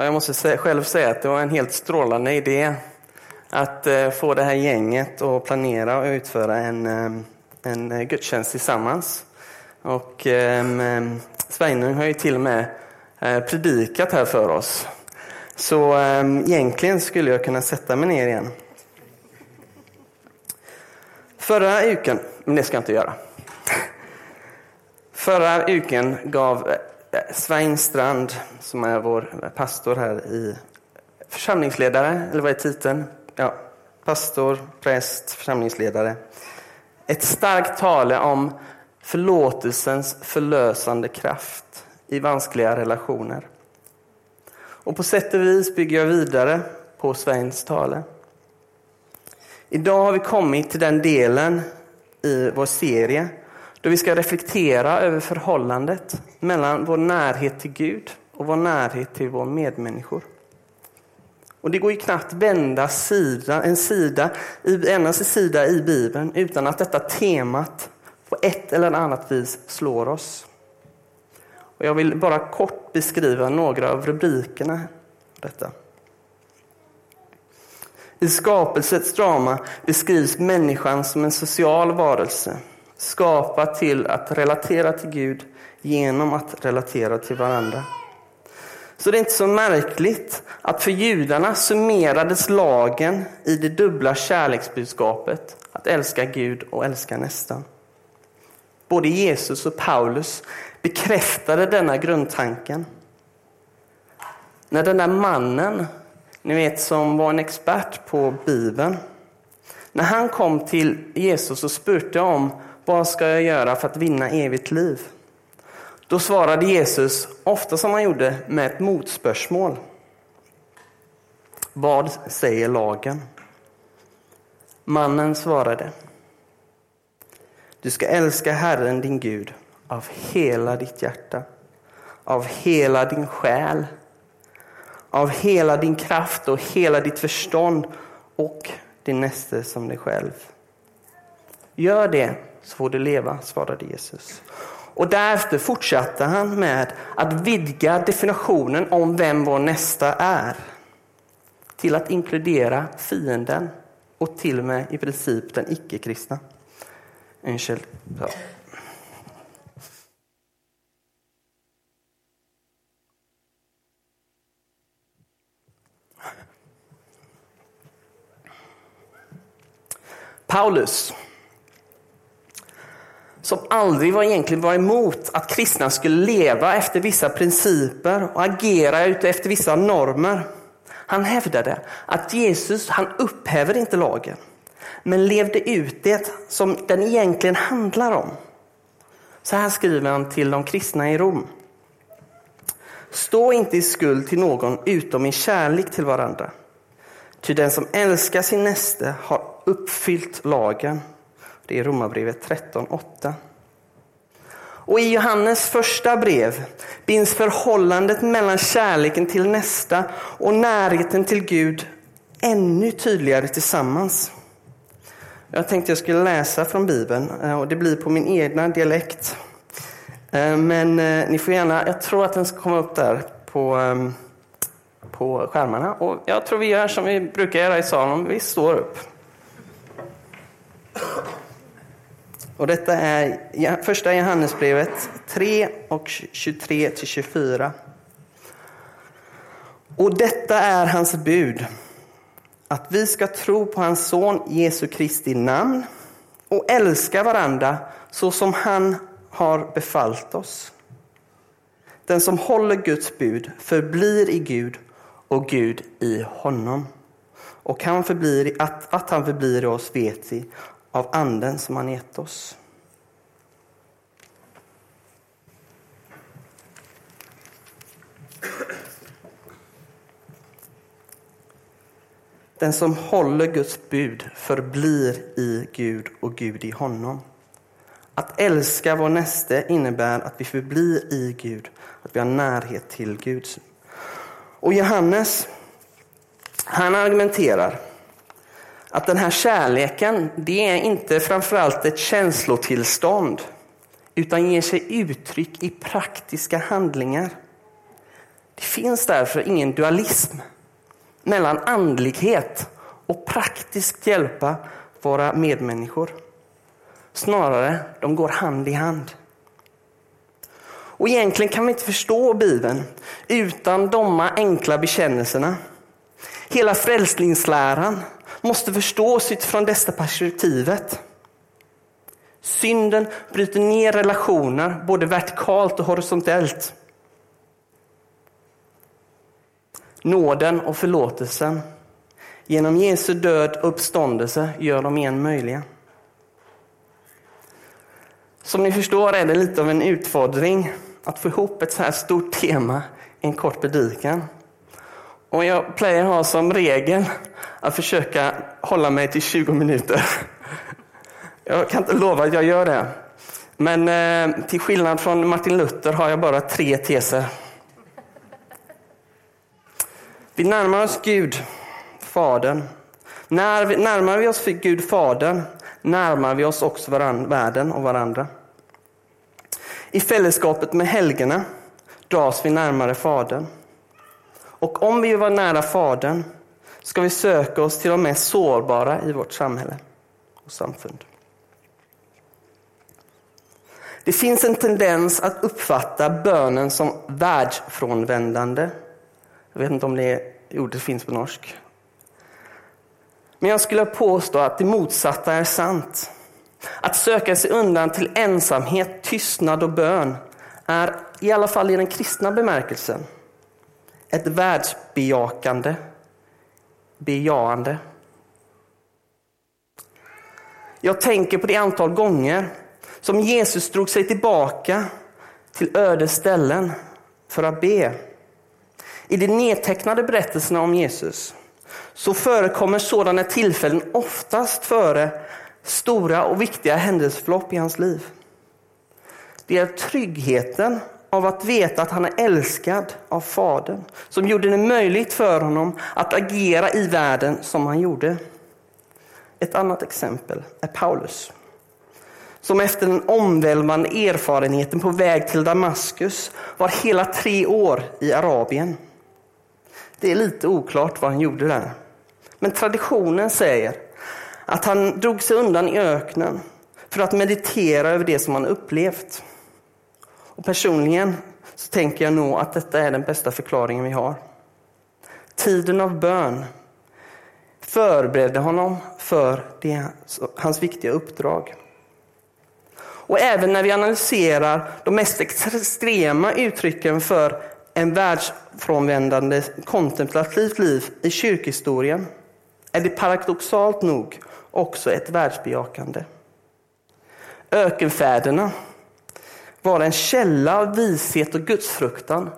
Jag måste själv säga att det var en helt strålande idé att eh, få det här gänget att planera och utföra en, eh, en eh, gudstjänst tillsammans. Och ehm, ehm, Sveinung har ju till och med predikat här för oss. Så ehm, egentligen skulle jag kunna sätta mig ner igen. Förra uken, men det ska jag inte göra. Förra uken gav Svein Strand, som är vår pastor här i församlingsledare, eller vad är titeln? Ja, pastor, präst, församlingsledare. Ett starkt tale om förlåtelsens förlösande kraft i vanskliga relationer. Och på sätt och vis bygger jag vidare på Sveins tale. Idag har vi kommit till den delen i vår serie då vi ska reflektera över förhållandet mellan vår närhet till Gud och vår närhet till våra medmänniskor. Och det går ju knappt vända sida, en sida, en sida i Bibeln utan att detta temat på ett eller annat vis slår oss. Och jag vill bara kort beskriva några av rubrikerna. Detta. I skapelsets drama beskrivs människan som en social varelse skapad till att relatera till Gud genom att relatera till varandra. Så det är inte så märkligt att för judarna summerades lagen i det dubbla kärleksbudskapet att älska Gud och älska nästan. Både Jesus och Paulus bekräftade denna grundtanken. När den där mannen, ni vet som var en expert på Bibeln, när han kom till Jesus och spurte om vad ska jag göra för att vinna evigt liv? Då svarade Jesus, ofta som han gjorde, med ett motspörsmål. Vad säger lagen? Mannen svarade. Du ska älska Herren din Gud av hela ditt hjärta, av hela din själ, av hela din kraft och hela ditt förstånd och din näste som dig själv. Gör det så får du leva, svarade Jesus. Och därefter fortsatte han med att vidga definitionen om vem vår nästa är till att inkludera fienden och till och med i princip den icke-kristna. Ja. Paulus som aldrig var egentligen var emot att kristna skulle leva efter vissa principer och agera efter vissa normer. Han hävdade att Jesus han upphäver inte lagen, men levde ut det som den egentligen handlar om. Så här skriver han till de kristna i Rom. Stå inte i skuld till någon utom i kärlek till varandra. Ty den som älskar sin näste har uppfyllt lagen. Det är Romarbrevet 13.8. Och i Johannes första brev binds förhållandet mellan kärleken till nästa och närheten till Gud ännu tydligare tillsammans. Jag tänkte jag skulle läsa från Bibeln eh, och det blir på min egna dialekt. Eh, men eh, ni får gärna, jag tror att den ska komma upp där på, ehm, på skärmarna. Och jag tror vi gör som vi brukar göra i salen, vi står upp. Och detta är första Johannesbrevet 3 och 23 till 24. Och detta är hans bud, att vi ska tro på hans son Jesu Kristi namn och älska varandra så som han har befallt oss. Den som håller Guds bud förblir i Gud och Gud i honom. Och han förblir, att, att han förblir i oss vet vi av anden som han gett oss. Den som håller Guds bud förblir i Gud och Gud i honom. Att älska vår näste innebär att vi förblir i Gud, att vi har närhet till Gud. Och Johannes, han argumenterar att den här kärleken, det är inte framförallt ett känslotillstånd, utan ger sig uttryck i praktiska handlingar. Det finns därför ingen dualism mellan andlighet och praktiskt hjälpa våra medmänniskor. Snarare, de går hand i hand. Och egentligen kan vi inte förstå Bibeln utan de enkla bekännelserna. Hela frälsningsläran måste förstås utifrån detta perspektivet. Synden bryter ner relationer både vertikalt och horisontellt. Nåden och förlåtelsen genom Jesu död och uppståndelse gör dem igen möjliga. Som ni förstår är det lite av en utfordring att få ihop ett så här stort tema i en kort predikan. Och jag plejer ha som regel att försöka hålla mig till 20 minuter. Jag kan inte lova att jag gör det. Men eh, till skillnad från Martin Luther har jag bara tre teser. Vi närmar oss Gud, Fadern. När vi, närmar vi oss för Gud, Fadern, närmar vi oss också varann, världen och varandra. I fällskapet med helgerna dras vi närmare Fadern. Och om vi vill vara nära Fadern ska vi söka oss till de mest sårbara i vårt samhälle och samfund. Det finns en tendens att uppfatta bönen som världsfrånvändande. Jag vet inte om det ordet finns på norsk. Men jag skulle påstå att det motsatta är sant. Att söka sig undan till ensamhet, tystnad och bön är, i alla fall i den kristna bemärkelsen, ett världsbejakande bejaande. Jag tänker på det antal gånger som Jesus drog sig tillbaka till öde ställen för att be. I de nedtecknade berättelserna om Jesus så förekommer sådana tillfällen oftast före stora och viktiga händelseförlopp i hans liv. Det är tryggheten av att veta att han är älskad av Fadern som gjorde det möjligt för honom att agera i världen som han gjorde. Ett annat exempel är Paulus som efter den omvälvande erfarenheten på väg till Damaskus var hela tre år i Arabien. Det är lite oklart vad han gjorde där. Men traditionen säger att han drog sig undan i öknen för att meditera över det som han upplevt. Och personligen så tänker jag nog att detta är den bästa förklaringen vi har. Tiden av bön förberedde honom för det, hans viktiga uppdrag. Och även när vi analyserar de mest extrema uttrycken för en världsfrånvändande kontemplativt liv i kyrkhistorien är det paradoxalt nog också ett världsbejakande. Ökenfäderna vara en källa av vishet och gudsfruktan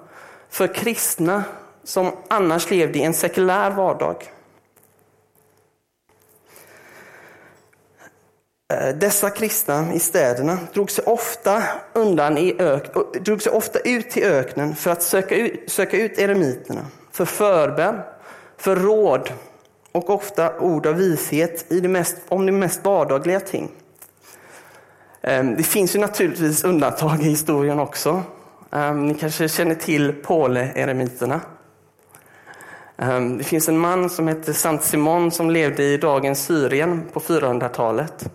för kristna som annars levde i en sekulär vardag. Eh, dessa kristna i städerna drog sig ofta, undan i ök, drog sig ofta ut till öknen för att söka ut, söka ut eremiterna för förbön, för råd och ofta ord av vishet i det mest, om de mest vardagliga ting. Ehm, det finns ju naturligtvis undantag i historien också. Ehm, ni kanske känner till Påle-eremiterna. Ehm, det finns en man som heter Sant Simon som levde i dagens Syrien på 400-talet.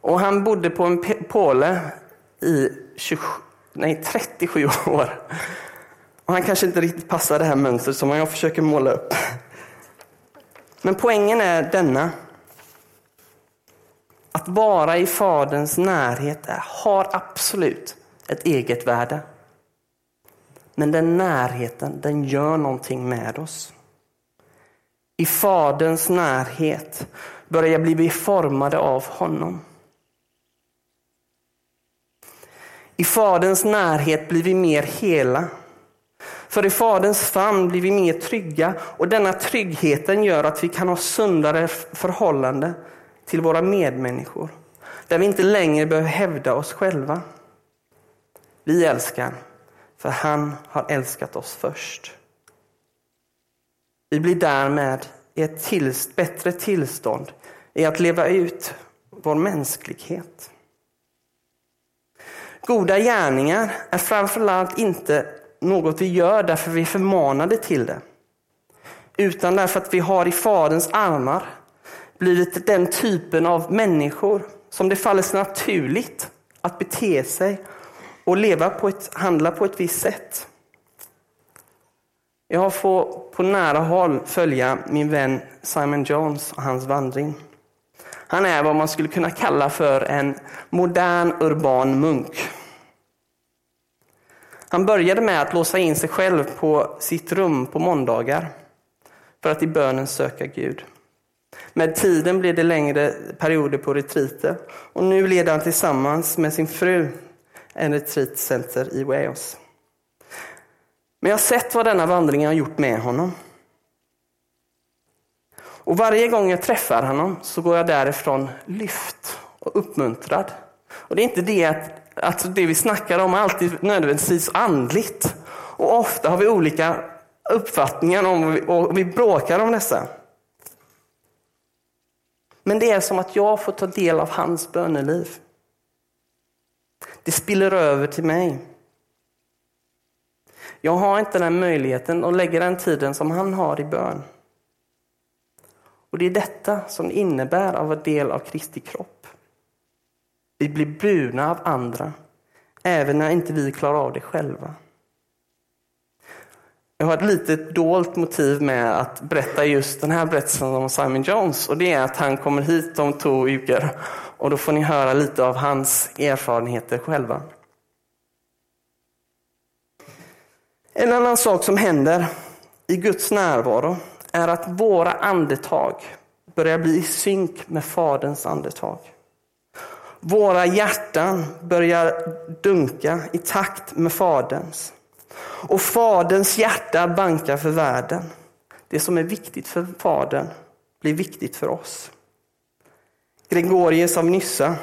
Och han bodde på en påle i 20, nej, 37 år. Och han kanske inte riktigt passar det här mönstret som jag försöker måla upp. Men poängen är denna. Att vara i Faderns närhet har absolut ett eget värde. Men den närheten, den gör någonting med oss. I Faderns närhet börjar vi bli formade av honom. I Faderns närhet blir vi mer hela. För i Faderns famn blir vi mer trygga och denna tryggheten gör att vi kan ha sundare förhållande till våra medmänniskor. Där vi inte längre behöver hävda oss själva. Vi älskar, för han har älskat oss först. Vi blir därmed i ett tillst, bättre tillstånd i att leva ut vår mänsklighet. Goda gärningar är framförallt inte något vi gör därför vi är förmanade till det. Utan därför att vi har i Faderns armar blivit den typen av människor som det faller sig naturligt att bete sig och leva på ett, handla på ett visst sätt. Jag har fått på nära håll följa min vän Simon Jones och hans vandring. Han är vad man skulle kunna kalla för en modern urban munk. Han började med att låsa in sig själv på sitt rum på måndagar för att i bönen söka Gud. Med tiden blev det längre perioder på retriter och nu leder han tillsammans med sin fru en retreatcenter i Wales. Men jag har sett vad denna vandring har gjort med honom. Och varje gång jag träffar honom så går jag därifrån lyft och uppmuntrad. Och det är inte det att alltså det vi snackar om alltid nödvändigtvis andligt. Och ofta har vi olika uppfattningar om och vi bråkar om dessa. Men det är som att jag får ta del av hans böneliv. Det spiller över till mig. Jag har inte den möjligheten att lägga den tiden som han har i bön. Och det är detta som det innebär att vara del av Kristi kropp. Vi blir burna av andra, även när inte vi klarar av det själva. Jag har ett litet dolt motiv med att berätta just den här berättelsen om Simon Jones och det är att han kommer hit om två veckor och då får ni höra lite av hans erfarenheter själva. En annan sak som händer i Guds närvaro är att våra andetag börjar bli i synk med Faderns andetag. Våra hjärtan börjar dunka i takt med Faderns. Och Faderns hjärta bankar för världen. Det som är viktigt för Fadern blir viktigt för oss. Gregorius av Nyssa,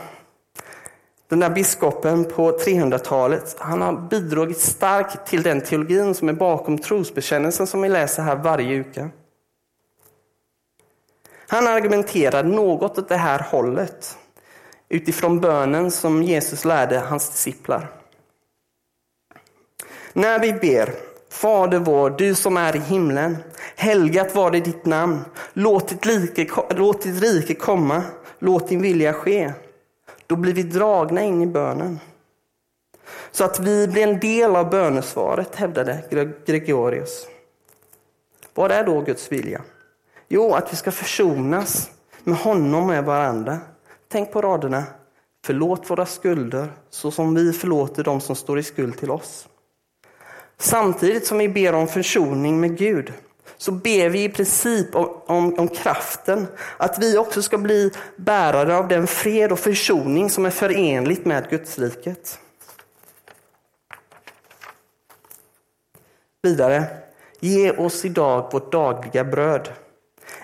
den där biskopen på 300-talet, han har bidragit starkt till den teologin som är bakom trosbekännelsen som vi läser här varje vecka. Han argumenterar något åt det här hållet utifrån bönen som Jesus lärde hans disciplar. När vi ber Fader vår, du som är i himlen. Helgat var det ditt namn. Låt ditt, like, låt ditt rike komma. Låt din vilja ske. Då blir vi dragna in i bönen. Så att vi blir en del av bönesvaret, hävdade Gregorius. Vad är då Guds vilja? Jo, att vi ska försonas med honom och med varandra. Tänk på raderna. Förlåt våra skulder så som vi förlåter dem som står i skuld till oss. Samtidigt som vi ber om försoning med Gud så ber vi i princip om, om, om, kraften att vi också ska bli bärare av den fred och försoning som är förenligt med Gudsriket. Vidare, ge oss idag vårt dagliga bröd.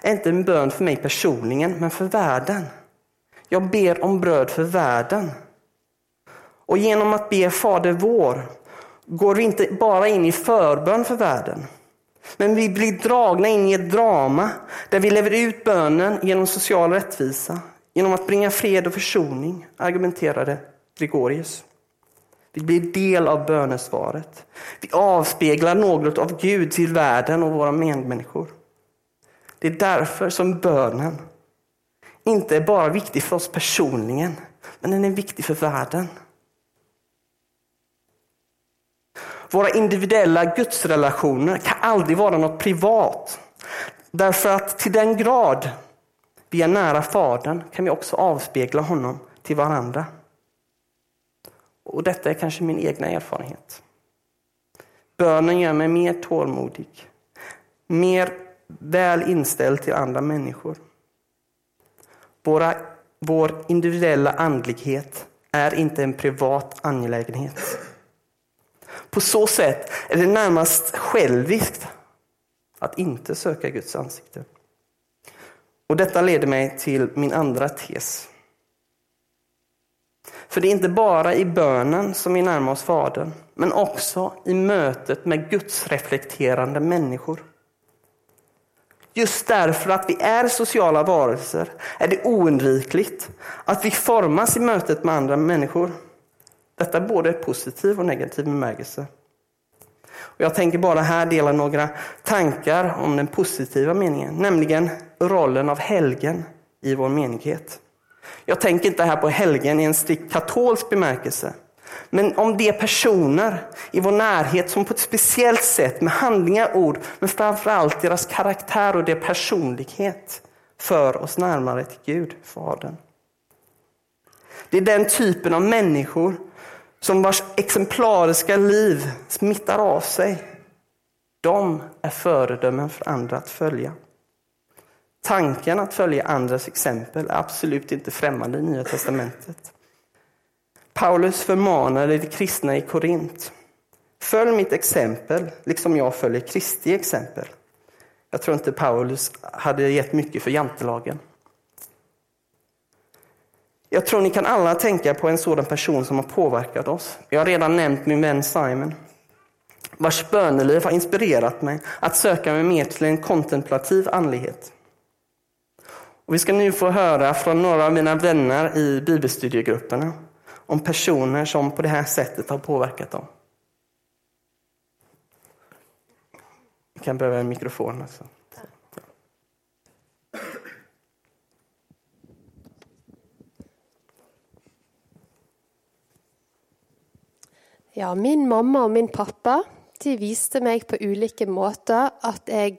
Inte en bön för mig personligen, men för världen. Jag ber om bröd för världen. Och genom att be Fader vår går vi inte bara in i förbön för världen. Men vi blir dragna in i ett drama där vi lever ut bönen genom social rättvisa, genom att bringa fred och försoning, argumenterade Gregorius. Vi blir del av bönesvaret. Vi avspeglar något av Gud till världen och våra medmänniskor. Det är därför som bönen inte är bara viktig för oss personligen, men den är viktig för världen. Våra individuella gudsrelationer kan aldrig vara något privat. Därför att till den grad vi är nära Fadern kan vi också avspegla honom till varandra. Och detta är kanske min egna erfarenhet. Bönen gör mig mer tålmodig, mer väl inställd till andra människor. Våra, vår individuella andlighet är inte en privat angelägenhet. På så sätt är det närmast själviskt att inte söka Guds ansikte. Och Detta leder mig till min andra tes. För det är inte bara i bönen som vi närmar oss Fadern, men också i mötet med Guds reflekterande människor. Just därför att vi är sociala varelser är det oundvikligt att vi formas i mötet med andra människor. Detta är både positiv och negativ bemärkelse. Jag tänker bara här dela några tankar om den positiva meningen, nämligen rollen av helgen i vår menighet. Jag tänker inte här på helgen i en strikt katolsk bemärkelse, men om de personer i vår närhet som på ett speciellt sätt med handlingar, ord, men framförallt deras karaktär och deras personlighet för oss närmare till Gud, Fadern. Det är den typen av människor som vars exemplariska liv smittar av sig. De är föredömen för andra att följa. Tanken att följa andras exempel är absolut inte främmande i Nya Testamentet. Paulus förmanade de kristna i Korint. Följ mitt exempel, liksom jag följer Kristi exempel. Jag tror inte Paulus hade gett mycket för jantelagen. Jag tror ni kan alla tänka på en sådan person som har påverkat oss. Jag har redan nämnt min vän Simon, vars böneliv har inspirerat mig att söka mig mer till en kontemplativ andlighet. Och vi ska nu få höra från några av mina vänner i bibelstudiegrupperna om personer som på det här sättet har påverkat dem. Vi kan behöva en mikrofon. Alltså. Ja, min mamma og min pappa de viste meg på ulike måter at jeg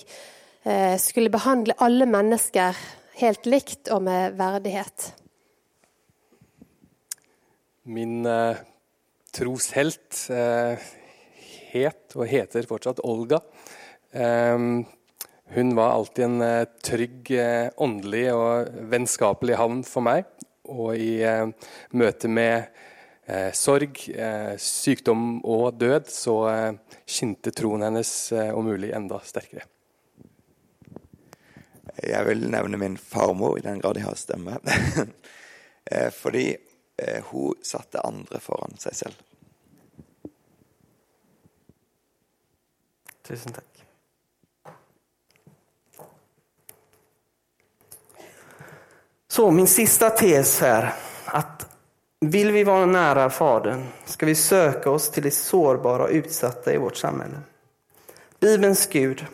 eh, skulle behandle alle mennesker helt likt og med verdighet. Min eh, troshelt eh, het og heter fortsatt Olga. Eh, hun var alltid en eh, trygg, eh, åndelig og vennskapelig havn for meg. Og i eh, møte med sorg, eh, sykdom og død, så eh, skinte troen hennes eh, om mulig enda sterkere. Jeg vil nevne min farmor, i den grad jeg har stemme. Eh, fordi eh, hun satte andre foran seg selv. Tusen takk. Så min sista tes här, att vill vi vara nära Fadern ska vi söka oss till de sårbara och utsatta i vårt samhälle. Bibelns Gud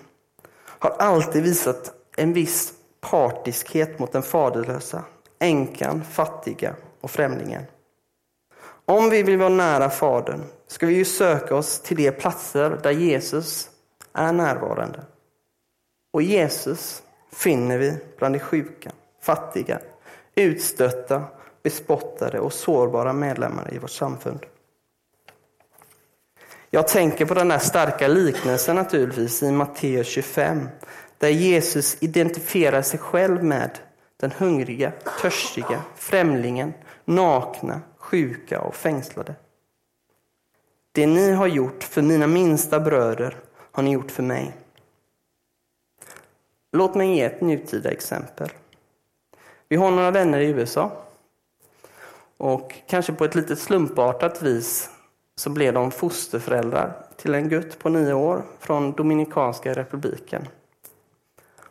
har alltid visat en viss partiskhet mot den faderlösa, änkan, fattiga och främlingen. Om vi vill vara nära Fadern ska vi ju söka oss till de platser där Jesus är närvarande. Och Jesus finner vi bland de sjuka, fattiga, utstötta bespottade och sårbara medlemmar i vårt samfund. Jag tänker på den här starka liknelsen naturligtvis i Matteus 25 där Jesus identifierar sig själv med den hungriga, törstiga, främlingen, nakna, sjuka och fängslade. Det ni har gjort för mina minsta bröder har ni gjort för mig. Låt mig ge ett nutida exempel. Vi har några vänner i USA och kanske på ett lite slumpartat vis så blev de fosterföräldrar till en gutt på nio år från Dominikanska republiken.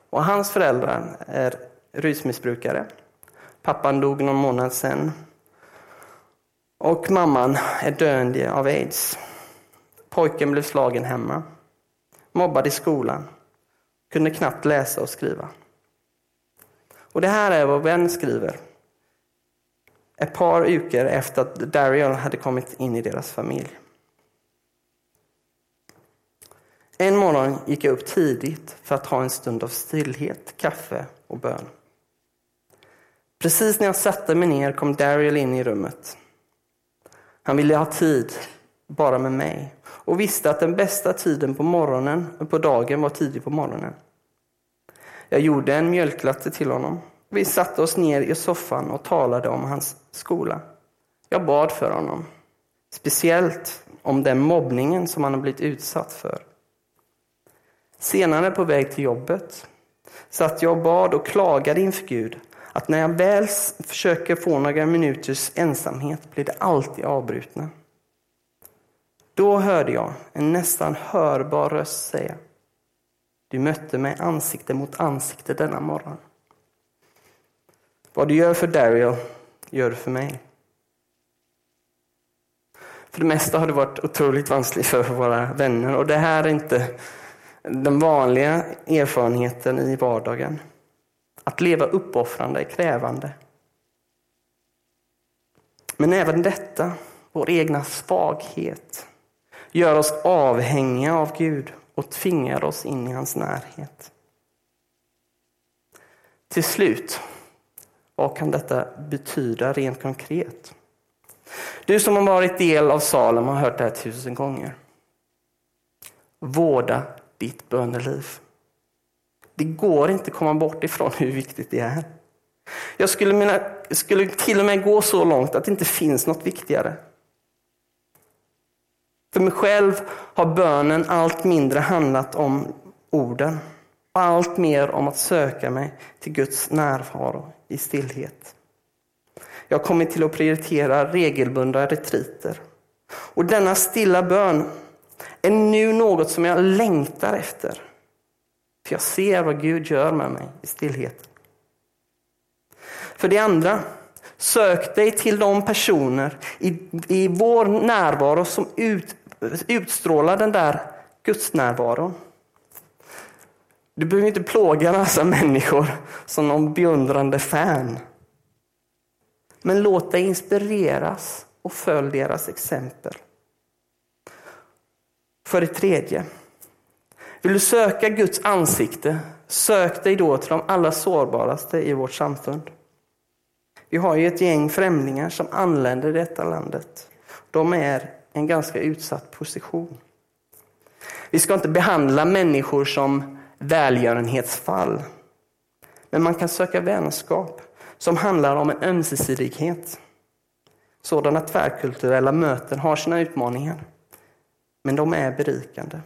Och hans föräldrar är rusmissbrukare. Pappan dog någon månad sen. Och mamman är döende av aids. Pojken blev slagen hemma. Mobbad i skolan. Kunde knappt läsa och skriva. Och det här är vad vän skriver ett par veckor efter att Daryl hade kommit in i deras familj. En morgon gick jag upp tidigt för att ha en stund av stillhet, kaffe och bön. Precis när jag satte mig ner kom Daryl in i rummet. Han ville ha tid bara med mig och visste att den bästa tiden på morgonen på dagen var tidigt på morgonen. Jag gjorde en mjölklatte till honom vi satte oss ner i soffan och talade om hans skola. Jag bad för honom, speciellt om den mobbningen som han har blivit utsatt för. Senare på väg till jobbet satt jag och bad och klagade inför Gud att när jag väl försöker få några minuters ensamhet blir det alltid avbrutna. Då hörde jag en nästan hörbar röst säga Du mötte mig ansikte mot ansikte denna morgon. Vad du gör för Daryl, gör du för mig. För det mesta har det varit otroligt vanskligt för våra vänner och det här är inte den vanliga erfarenheten i vardagen. Att leva uppoffrande är krävande. Men även detta, vår egna svaghet, gör oss avhängiga av Gud och tvingar oss in i hans närhet. Till slut, vad kan detta betyda rent konkret? Du som har varit del av Salem har hört det här tusen gånger. Vårda ditt böneliv. Det går inte att komma bort ifrån hur viktigt det är. Jag skulle, mina, skulle till och med gå så långt att det inte finns något viktigare. För mig själv har bönen allt mindre handlat om orden och allt mer om att söka mig till Guds närvaro i stillhet. Jag har kommit till att prioritera regelbundna retriter. Och denna stilla bön är nu något som jag längtar efter. För jag ser vad Gud gör med mig i stillheten. För det andra, sök dig till de personer i, i vår närvaro som ut, utstrålar den där Guds närvaron. Du behöver inte plåga massa människor som någon beundrande fan. Men låt dig inspireras och följ deras exempel. För det tredje, vill du söka Guds ansikte, sök dig då till de allra sårbaraste i vårt samfund. Vi har ju ett gäng främlingar som anländer i detta landet. De är i en ganska utsatt position. Vi ska inte behandla människor som välgörenhetsfall. Men man kan söka vänskap som handlar om en ömsesidighet. Sådana tvärkulturella möten har sina utmaningar, men de är berikande.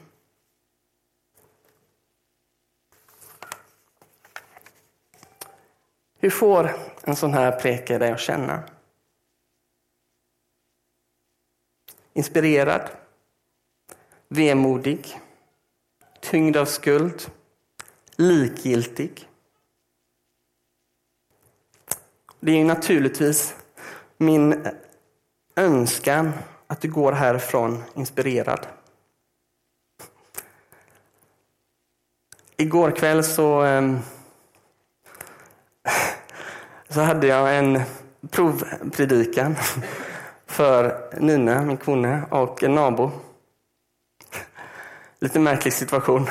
Hur får en sån här preke dig att känna? Inspirerad? Vemodig? Tyngd av skuld? Likgiltig? Det är naturligtvis min önskan att du går härifrån inspirerad. Igår kväll så, ehm, så hade jag en provpredikan för Nina, min kone, och en nabo. Lite märklig situation.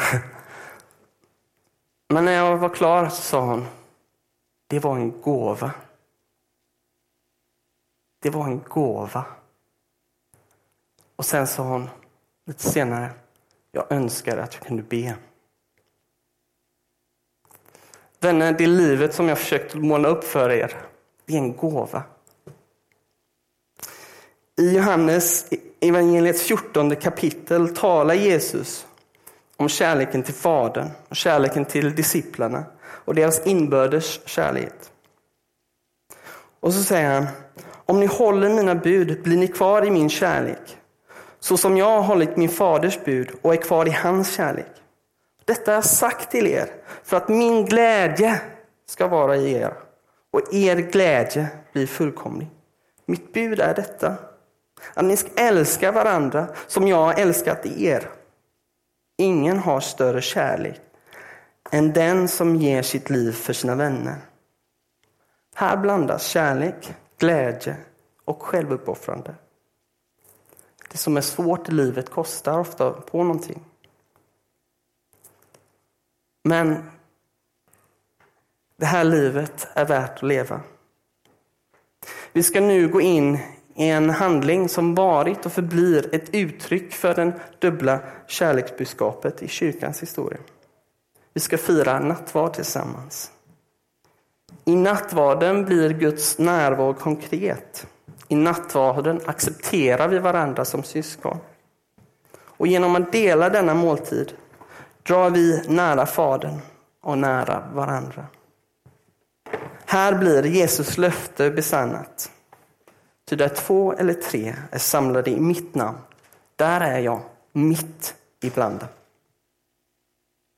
Men när jag var klar så sa hon, det var en gåva. Det var en gåva. Och sen sa hon lite senare, jag önskar att jag kunde be. Vänner, det livet som jag försökt måla upp för er, det är en gåva. I Johannes evangeliets 14 kapitel talar Jesus om kärleken till Fadern och kärleken till disciplerna och deras inbördes kärlek. Och så säger han, om ni håller mina bud blir ni kvar i min kärlek, så som jag har hållit min faders bud och är kvar i hans kärlek. Detta har jag sagt till er för att min glädje ska vara i er och er glädje blir fullkomlig. Mitt bud är detta, att ni ska älska varandra som jag har älskat er. Ingen har större kärlek än den som ger sitt liv för sina vänner. Här blandas kärlek, glädje och självuppoffrande. Det som är svårt i livet kostar ofta på någonting. Men det här livet är värt att leva. Vi ska nu gå in är en handling som varit och förblir ett uttryck för den dubbla kärleksbudskapet i kyrkans historia. Vi ska fira nattvard tillsammans. I nattvarden blir Guds närvaro konkret. I nattvarden accepterar vi varandra som syskon. Och genom att dela denna måltid drar vi nära Fadern och nära varandra. Här blir Jesus löfte besannat. Ty där två eller tre är samlade i mitt namn, där är jag mitt ibland dem.